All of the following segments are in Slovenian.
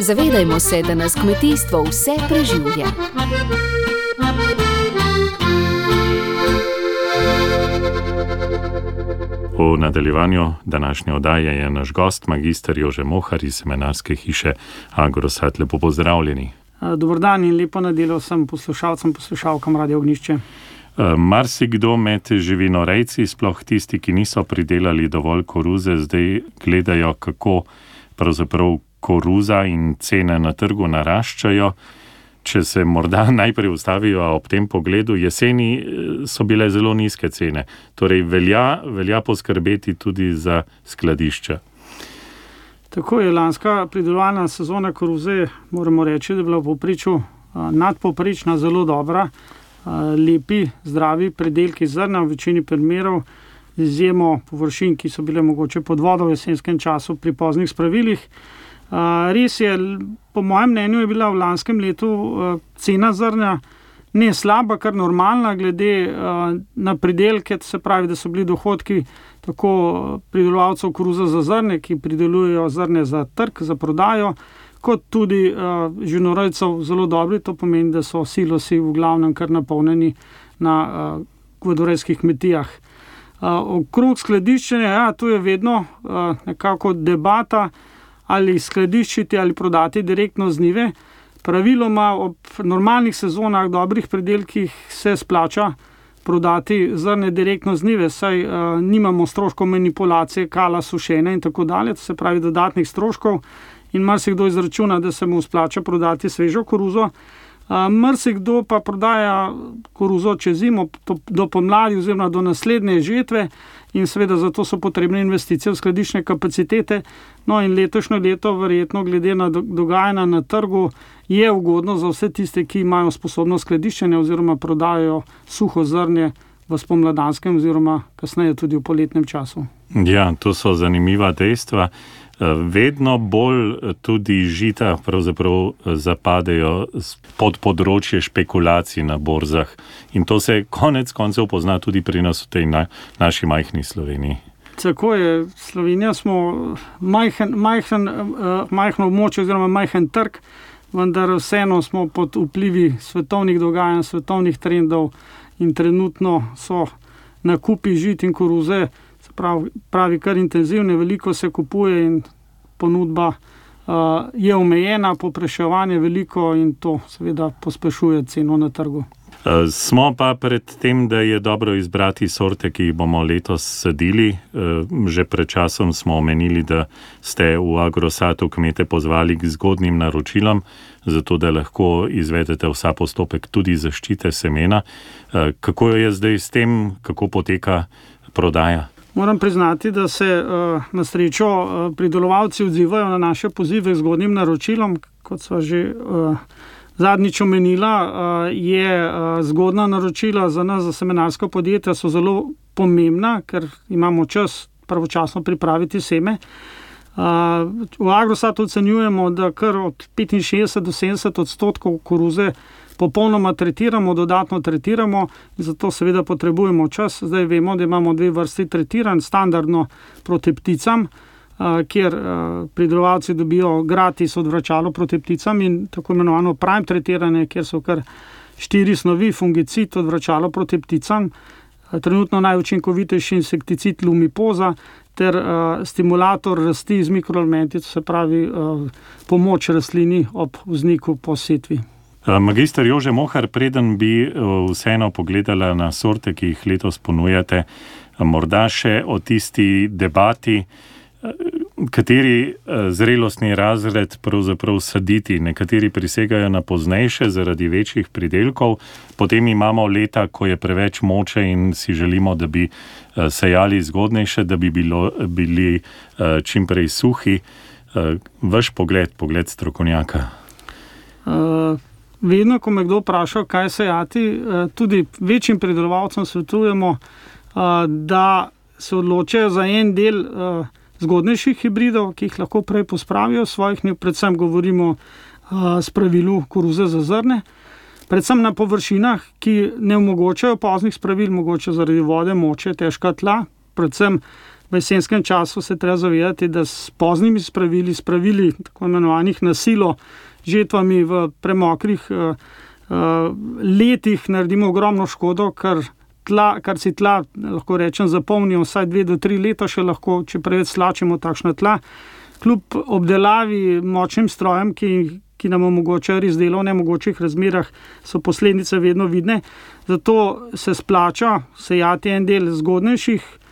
Zavedajmo se, da nas kmetijstvo vse preživlja. V nadaljevanju današnje oddaje je naš gost, magistr Jože Mohar iz seminarske hiše Agrosat. Lepo pozdravljeni. Dobro dan in lepo nedelo vsem poslušalcem, poslušalkam Radio Ognišče. Marsikdo med živinorejci, sploh tisti, ki niso pridelali dovolj koruze, zdaj gledajo, kako pravzaprav koruza in cene na trgu naraščajo. Če se morda najprej ustavijo ob tem pogledu, jeseni so bile zelo nizke cene, torej velja, velja poskrbeti tudi za skladišča. Tako je lanska pridelovalna sezona koruze, moramo reči, da je bila v povprečju nadpovprečna, zelo dobra, lepi, zdravi predelki zrna, v večini primerov, izjemo površin, ki so bile mogoče pod vodo v jesenskem času pri poznih spravilih. res je, po mojem mnenju je bila v lanskem letu cena zrnja ne slaba, kar normalna, glede na pridelke, se pravi, da so bili dohodki tako pridelovalcev koruze za zrnje, ki pridelujejo zrnje za trg, za prodajo, kot tudi živinorejcev zelo dobri, to pomeni, da so silosi v glavnem kar napolnjeni na govedorejskih kmetijah. okrog skladiščenja, ja, to je vedno nekako debata, ali skladiščiti ali prodati direktno z njive. Praviloma ob normalnih sezonah, dobrih pridelkih se splača prodati zrnje direktno z njive, saj nimamo stroškov manipulacije, kala, sušenja in tako dalje, to se pravi dodatnih stroškov. In marsikdo izračuna, da se mu splača prodati svežo koruzo. marsikdo pa prodaja koruzo čez zimo, do pomladi oziroma do naslednje žetve in seveda zato so potrebne investicije v skladiščne kapacitete. No, in letošnje leto verjetno glede na dogajanja na trgu je ugodno za vse tiste, ki imajo sposobnost skladiščenja oziroma prodajajo suho zrnje v spomladanskem oziroma kasneje tudi v poletnem času. Ja, to so zanimiva dejstva. Vedno bolj tudi žita pravzaprav zapadejo pod področje špekulacij na borzah. In to se konec koncev pozna tudi pri nas v tej naši majhni Sloveniji. Tako je, Slovenija smo majhen, majhen, majhno območje oziroma majhen trg, vendar vseeno smo pod vplivi svetovnih dogajanj, svetovnih trendov in trenutno so nakupi žit in koruze, pravi, pravi kar intenzivni, veliko se kupuje in ponudba je omejena, povpraševanje veliko in to seveda pospešuje ceno na trgu. smo pa pred tem, da je dobro izbrati sorte, ki jih bomo letos sadili. že pred časom smo omenili, da ste v Agrosatu kmete pozvali k zgodnjim naročilom, zato da lahko izvedete vsa postopek tudi zaščite semena. kako je zdaj s tem, kako poteka prodaja? Moram priznati, da se na srečo pridelovalci odzivajo na naše pozive z zgodnjim naročilom, kot sva že zadnjič omenila, je zgodnja naročila za nas, za semenarska podjetja, so zelo pomembna, ker imamo čas pravočasno pripraviti seme. v Agrosatu ocenjujemo, da kar od petinšestdeset do sedemdeset odstotkov koruze popolnoma tretiramo, dodatno tretiramo, zato seveda potrebujemo čas, zdaj vemo, da imamo dve vrsti tretiranj, standardno proti pticam, kjer pridelovalci dobijo gratis odvračalo proti pticam, in tako imenovano prime tretiranje, kjer so kar štiri snovi, fungicid, odvračalo proti pticam, trenutno najučinkovitejši insekticid Lumipoza ter stimulator rasti z mikroelementi, to se pravi pomoč rastlini ob vzniku po setvi. Magister Jože Mohar, preden bi vseeno pogledala na sorte, ki jih letos ponujate, morda še o tisti debati, kateri zrelostni razred pravzaprav saditi, nekateri prisegajo na poznejše zaradi večjih pridelkov, potem imamo leta, ko je preveč moče in si želimo, da bi sejali zgodnejše, da bi bilo, bili čimprej suhi. vaš pogled, pogled strokovnjaka. Vedno, ko me kdo vpraša, kaj sejati, tudi večjim pridelovalcem svetujemo, da se odločijo za en del zgodnejših hibridov, ki jih lahko prej pospravijo svojih predvsem govorimo spravilu koruze za zrnje. Predvsem na površinah, ki ne omogočajo poznih spravil, mogoče zaradi vode, moče, težka tla, predvsem v jesenskem času se treba zavedati, da s poznimi spravili, spravili tako imenovanih nasilo, žetvami v premokrih uh, letih naredimo ogromno škodo, kar, tla, kar si tla, lahko rečem, zapolnijo vsaj dve do tri leta, še lahko, če preveč slačemo takšna tla. Kljub obdelavi močnim strojem, ki, ki nam omogočajo res delo v nemogočih razmerah, so posledice vedno vidne. Zato se splača sejati en del zgodnejših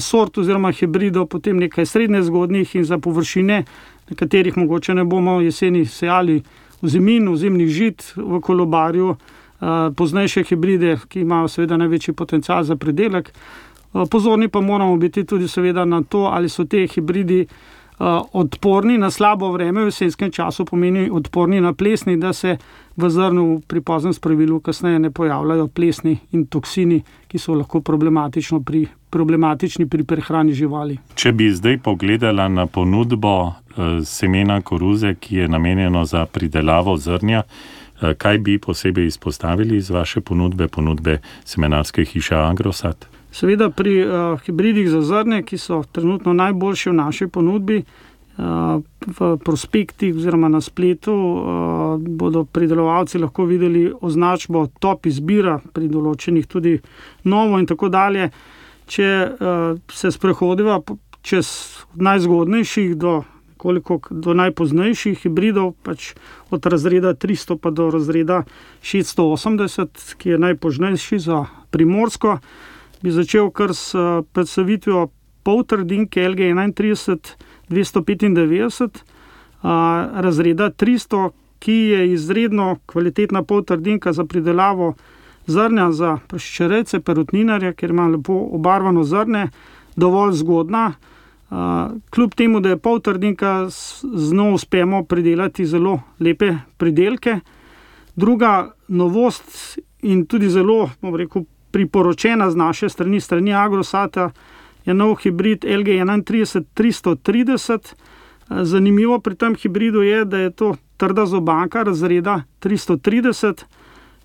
sort oziroma hibridov, potem nekaj srednje zgodnih in za površine, na katerih mogoče ne bomo jeseni sejali v zimin, v zimnih žit, v kolobarju, poznejše hibride, ki imajo seveda največji potencial za predelek. Uh, pozorni pa moramo biti tudi na to, ali so te hibridi. Odporni na slabo vreme, v jesenskem času pomeni odporni na plesni, da se v zrnu pri poznem spravilu kasneje ne pojavljajo plesni in toksini, ki so lahko pri, problematični pri prehrani živali. Če bi zdaj pogledala na ponudbo uh, semena koruze, ki je namenjeno za pridelavo zrnja, uh, kaj bi posebej izpostavili iz vaše ponudbe, ponudbe semenarske hiše Agrosat? Seveda pri uh, hibridih za zrne, ki so trenutno najboljši v naši ponudbi, uh, v prospektih oziroma na spletu, uh, bodo pridelovalci lahko videli označbo top izbira pri določenih tudi novo in tako dalje. Če uh, se sprehodiva čez najzgodnejših do, koliko, do najpoznejših hibridov, pač od razreda 300 pa do razreda 680, ki je najpoznejši za primorsko bi začel kar s eh, predstavitvijo poltrdinke LG 31-295, razreda 300, ki je izredno kvalitetna poltrdinka za pridelavo zrnja za prašičerece, perutninarje, ker ima lepo obarvano zrne, dovolj zgodna. Kljub temu, da je poltrdinka, z njo uspemo pridelati zelo lepe pridelke. Druga novost in tudi zelo, bom rekel, priporočena z naše strani, strani Agrosata, je nov hibrid LG 31330. Zanimivo pri tem hibridu je, da je to trda zobanka razreda 330,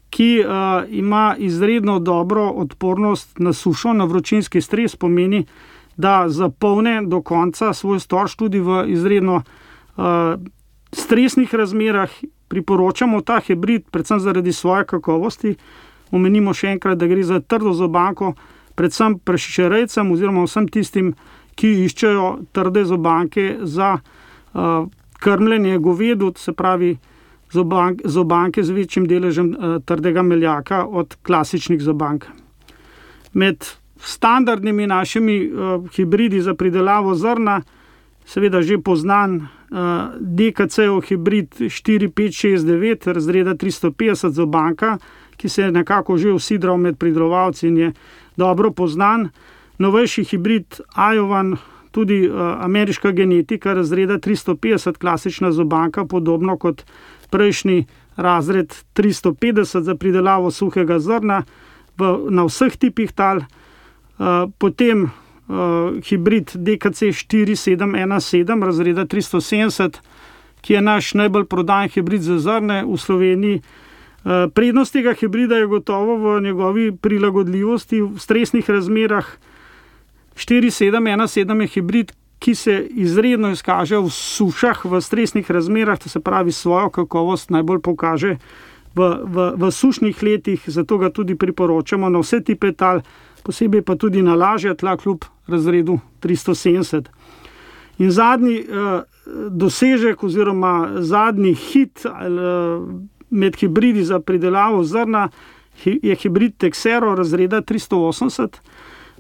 ki uh, ima izredno dobro odpornost na sušo, na vročinski stres, pomeni, da zapolne do konca svoj storž tudi v izredno uh, stresnih razmerah. Priporočamo ta hibrid, predvsem zaradi svoje kakovosti, omenimo še enkrat, da gre za trdo zobanko, predvsem prešičerejcem oziroma vsem tistim, ki iščejo trde zobanke za uh, krmljenje govedu, se pravi zobank, zobanke z večjim deležem uh, trdega meljaka od klasičnih zobank. Med standardnimi našimi uh, hibridi za pridelavo zrna, seveda že poznan uh, DKC-ov hibrid 4569, razreda 350 zobanka, ki se je nekako že usidral med pridelovalci in je dobro poznan. Novejši hibrid Ajovan, tudi uh, ameriška genetika, razreda 350, klasična zobanka, podobno kot prejšnji razred 350 za pridelavo suhega zrna v, na vseh tipih tal. Uh, potem uh, hibrid DKC 4717, razreda 370, ki je naš najbolj prodajen hibrid za zrne v Sloveniji. Eh, prednost tega hibrida je gotovo v njegovi prilagodljivosti v stresnih razmerah. 4717 je hibrid, ki se izredno izkaže v sušah, v stresnih razmerah, to se pravi, svojo kakovost najbolj pokaže v, v, v sušnih letih, zato ga tudi priporočamo na vse tipe tal, posebej pa tudi na lažja tla, kljub razredu 370. In zadnji uh, dosežek, oziroma zadnji hit. Uh, med hibridi za pridelavo zrna je hibrid Texero razreda 380.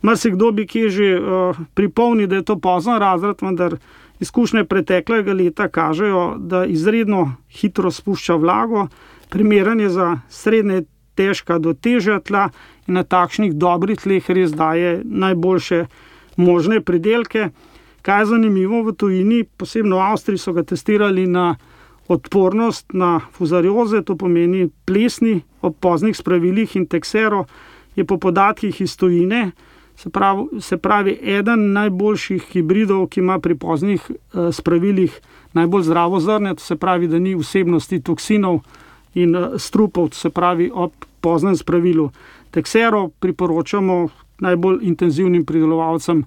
Marsikdo bi ki že uh, pripomnil, da je to pozno razred, vendar izkušnje preteklega leta kažejo, da izredno hitro spušča vlago, primeren je za srednje težka do težja tla in na takšnih dobrih tleh res daje najboljše možne pridelke. Kaj je zanimivo v tujini, posebno v Avstriji so ga testirali na odpornost na fuzarioze, to pomeni plesni ob poznih spravilih in teksero, je po podatkih iz Tojine, se pravi, se pravi eden najboljših hibridov, ki ima pri poznih eh, spravilih najbolj zdravo zrne, to se pravi, da ni vsebnosti toksinov in eh, strupov, se pravi ob poznem spravilu. Teksero priporočamo najbolj intenzivnim pridelovalcem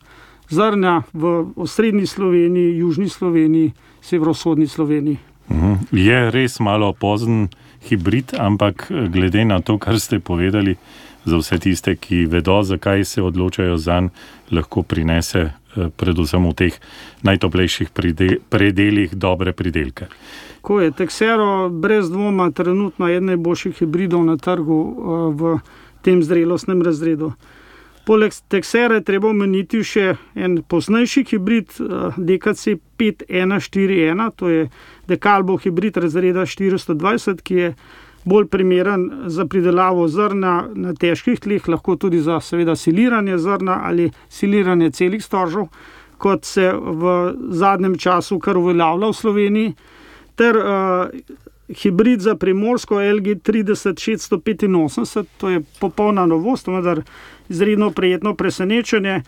zrnja v osrednji Sloveniji, južni Sloveniji, severovzhodni Sloveniji. Mhm. Je res malo pozen hibrid, ampak glede na to, kar ste povedali, za vse tiste, ki vedo, zakaj se odločajo za njega, lahko prinese, eh, predvsem v teh najtoplejših predeljih, dobre pridelke. Ko je Texero brez dvoma trenutno eden najboljših hibridov na trgu eh, v tem zrelostnem razredu. Poleg Texera je treba omeniti še en poznejši hibrid eh, DKC 5141, to je Dekalbo hibrid razreda 420, ki je bolj primeren za pridelavo zrna na težkih tleh, lahko tudi za seveda siliranje zrna ali siliranje celih storžov, kot se v zadnjem času kar uveljavlja v Sloveniji, ter uh, hibrid za primorsko LG 30685, to je popolna novost, vendar izredno prijetno presenečenje.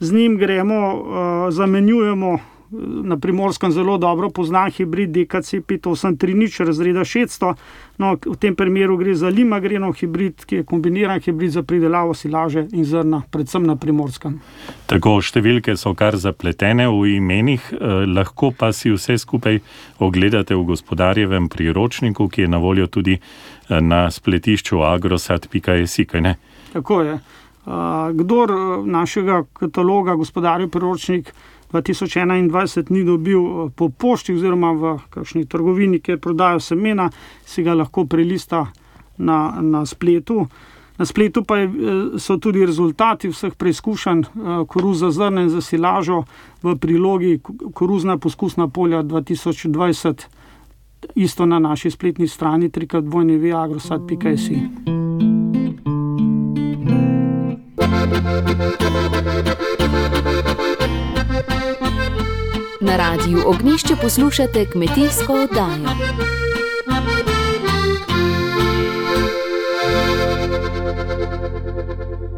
Z njim gremo, uh, zamenjujemo na primorskem zelo dobro poznan hibrid DKC 583 razreda 600. No, v tem primeru gre za Limagrenov hibrid, ki je kombiniran hibrid za pridelavo silaže in zrna, predvsem na primorskem. Tako številke so kar zapletene v imenih, eh, lahko pa si vse skupaj ogledate v gospodarjevem priročniku, ki je na voljo tudi eh, na spletišču agrosat.js. Tako je. Uh, kdor uh, našega kataloga, gospodarjev priročnik, 2021 ni dobil eh, po pošti oziroma v kakšni trgovini, kjer prodajo semena, si ga lahko prelista na, na spletu. Na spletu pa je, eh, so tudi rezultati vseh preizkušanj eh, koruza zrna in zasilažo v prilogi koruzna poskusna polja 2020, isto na naši spletni strani, trikrat vojni viagrosat.js. Na radiju Ognišče poslušate kmetijsko oddajo.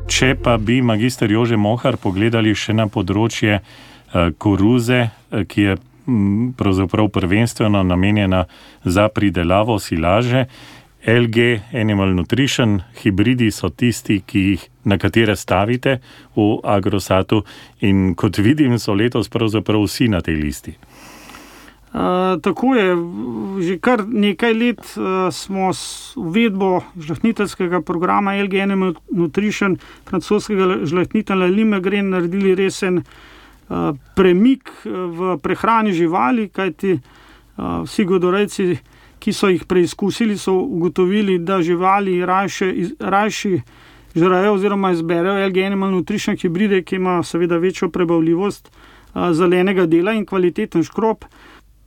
Če pa bi magister Jože Mohar pogledali še na področje uh, koruze, uh, ki je m, pravzaprav prvenstveno namenjena za pridelavo silaže, LG Animal Nutrition, hibridi so tisti, jih, na katere stavite v Agrosatu, in kot vidim, so letos pravzaprav vsi na tej listi. Uh, tako je, že kar nekaj let uh, smo s uvedbo žlahtniteljskega programa LG Animal Nutrition, francoskega žlahtnitelja Limegren, naredili resen uh, premik v prehrani živali, kajti uh, vsi godorejci ki so jih preizkusili, so ugotovili, da živali rajši žrajo oziroma izberejo LG Animal Nutrition hibride, ki imajo seveda večjo prebavljivost zelenega dela in kvaliteten škrob.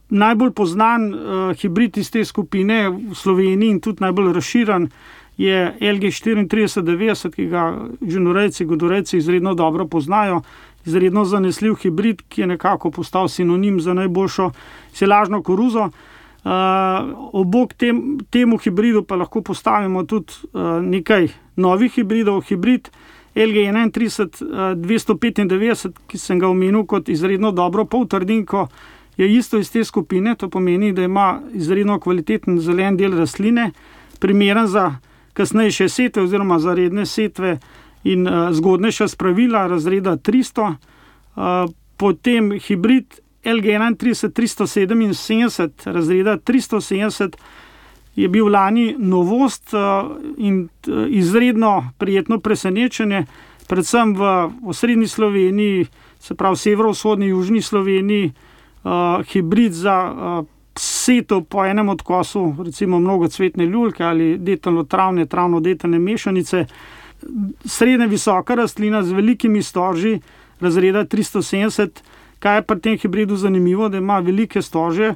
Najbolj znan uh, hibrid iz te skupine v Sloveniji in tudi najbolj razširen je LG 3490, ki ga žinorejci, godorejci izredno dobro poznajo. Izredno zanesljiv hibrid, ki je nekako postal sinonim za najboljšo silažno koruzo. Uh, obok tem, temu hibridu pa lahko postavimo tudi uh, nekaj novih hibridov. Hibrid LG31 uh, 295, ki sem ga omenil kot izredno dobro poltrdinko, je isto iz te skupine. To pomeni, da ima izredno kvaliteten zelen del rastline, primeren za kasnejše setve oziroma za redne setve in uh, zgodnejša spravila razreda 300. Uh, potem hibrid LG 377, razreda 370, je bil lani novost eh, in eh, izredno prijetno presenečenje, predvsem v osrednji Sloveniji, se pravi severovzhodni, južni Sloveniji, uh, hibrid za uh, seto po enem odkosu, recimo mnogo cvetne ljulke ali detelno travne, travno detelne mešanice. Srednja visoka rastlina z velikimi storži, razreda 370. Kaj je pri tem hibridu zanimivo, da ima velike stože,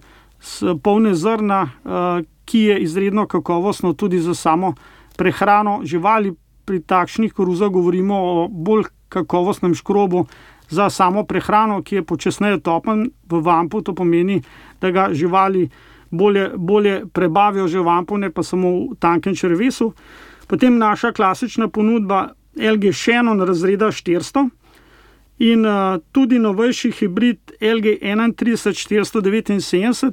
polne zrna, eh, ki je izredno kakovostno tudi za samo prehrano živali. Pri takšnih koruzah govorimo o bolj kakovostnem škrobu za samo prehrano, ki je počasneje topen v vampu. To pomeni, da ga živali bolje, bolje prebavijo že v vampu, ne pa samo v tankem črvesu. Potem naša klasična ponudba LG Shannon razreda 400 in tudi novejši hibrid LG 31479.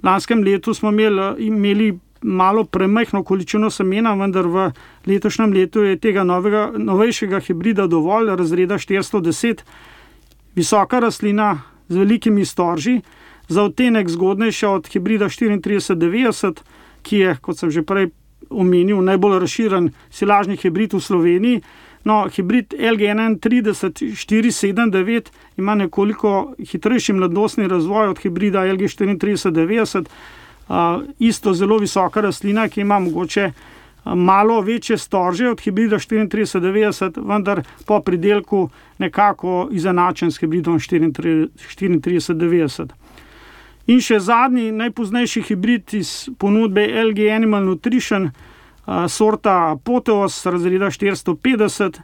V lanskem letu smo imeli, imeli malo premehko količino semena, vendar v letošnjem letu je tega novega, novejšega hibrida dovolj, razreda 410. visoka rastlina z velikimi storži, za odtenek zgodnejša od hibrida 3490, ki je, kot sem že prej omenil, najbolj razširjen silažni hibrid v Sloveniji. No, hibrid LG31 479 ima nekoliko hitrejši mladostni razvoj od hibrida LG 3490, uh, isto zelo visoka rastlina, ki ima mogoče malo večje storže od hibrida 3490, vendar po pridelku nekako izenačen s hibridom 3490. In še zadnji, najpoznejši hibrid iz ponudbe LG Animal Nutrition sorta Poteos razreda 450,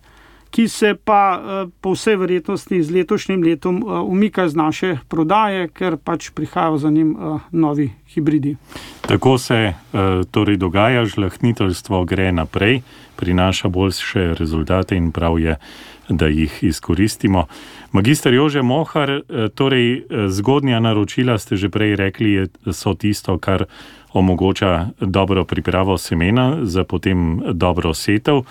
ki se pa po vsej verjetnosti z letošnjim letom umika iz naše prodaje, ker pač prihajajo za njim novi hibridi. Tako se torej dogaja, žlahniteljstvo gre naprej, prinaša boljše rezultate in prav je, da jih izkoristimo. Magister Jože Mohar, torej zgodnja naročila ste že prej rekli, so tisto, kar omogoča dobro pripravo semena za potem dobro setev.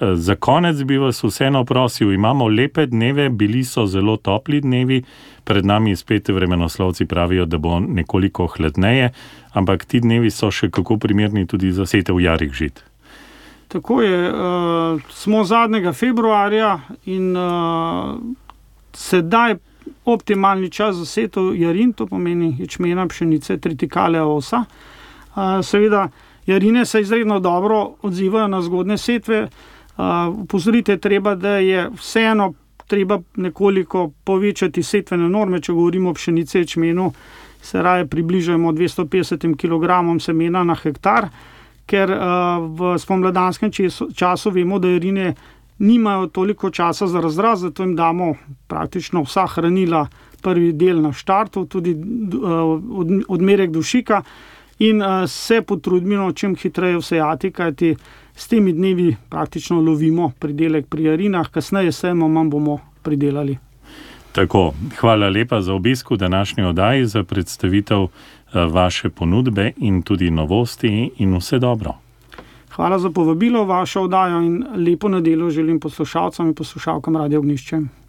Za konec bi vas vseeno prosil, imamo lepe dneve, bili so zelo topli dnevi, pred nami spet vremenoslovci pravijo, da bo nekoliko hladneje, ampak ti dnevi so še kako primerni tudi za setev jarih žit. Tako je, uh, smo zadnjega februarja in uh, sedaj optimalni čas za setev jarin, to pomeni ječmena, pšenice, tritikale, osa. Uh, seveda, jarine se izredno dobro odzivajo na zgodne setve. Upozorite, treba, da je vseeno treba nekoliko povečati setvene norme, če govorimo o pšenici, čmenu, se raje približujemo 250 kg semena na hektar, ker v spomladanskem času vemo, da jarine nimajo toliko časa za razraz, zato jim damo praktično vsa hranila, prvi del na štartu, tudi odmerek dušika in se potrudimo čim hitreje vsejati, kajti s temi dnevi praktično lovimo pridelek pri jarinah, kasneje sejmo, manj bomo pridelali. Tako, hvala lepa za obisk v današnji oddaji, za predstavitev vaše ponudbe in tudi novosti in vse dobro. Hvala za povabilo vašo oddajo in lepo nedeljo želim poslušalcem in poslušalkam Radio Ognišče.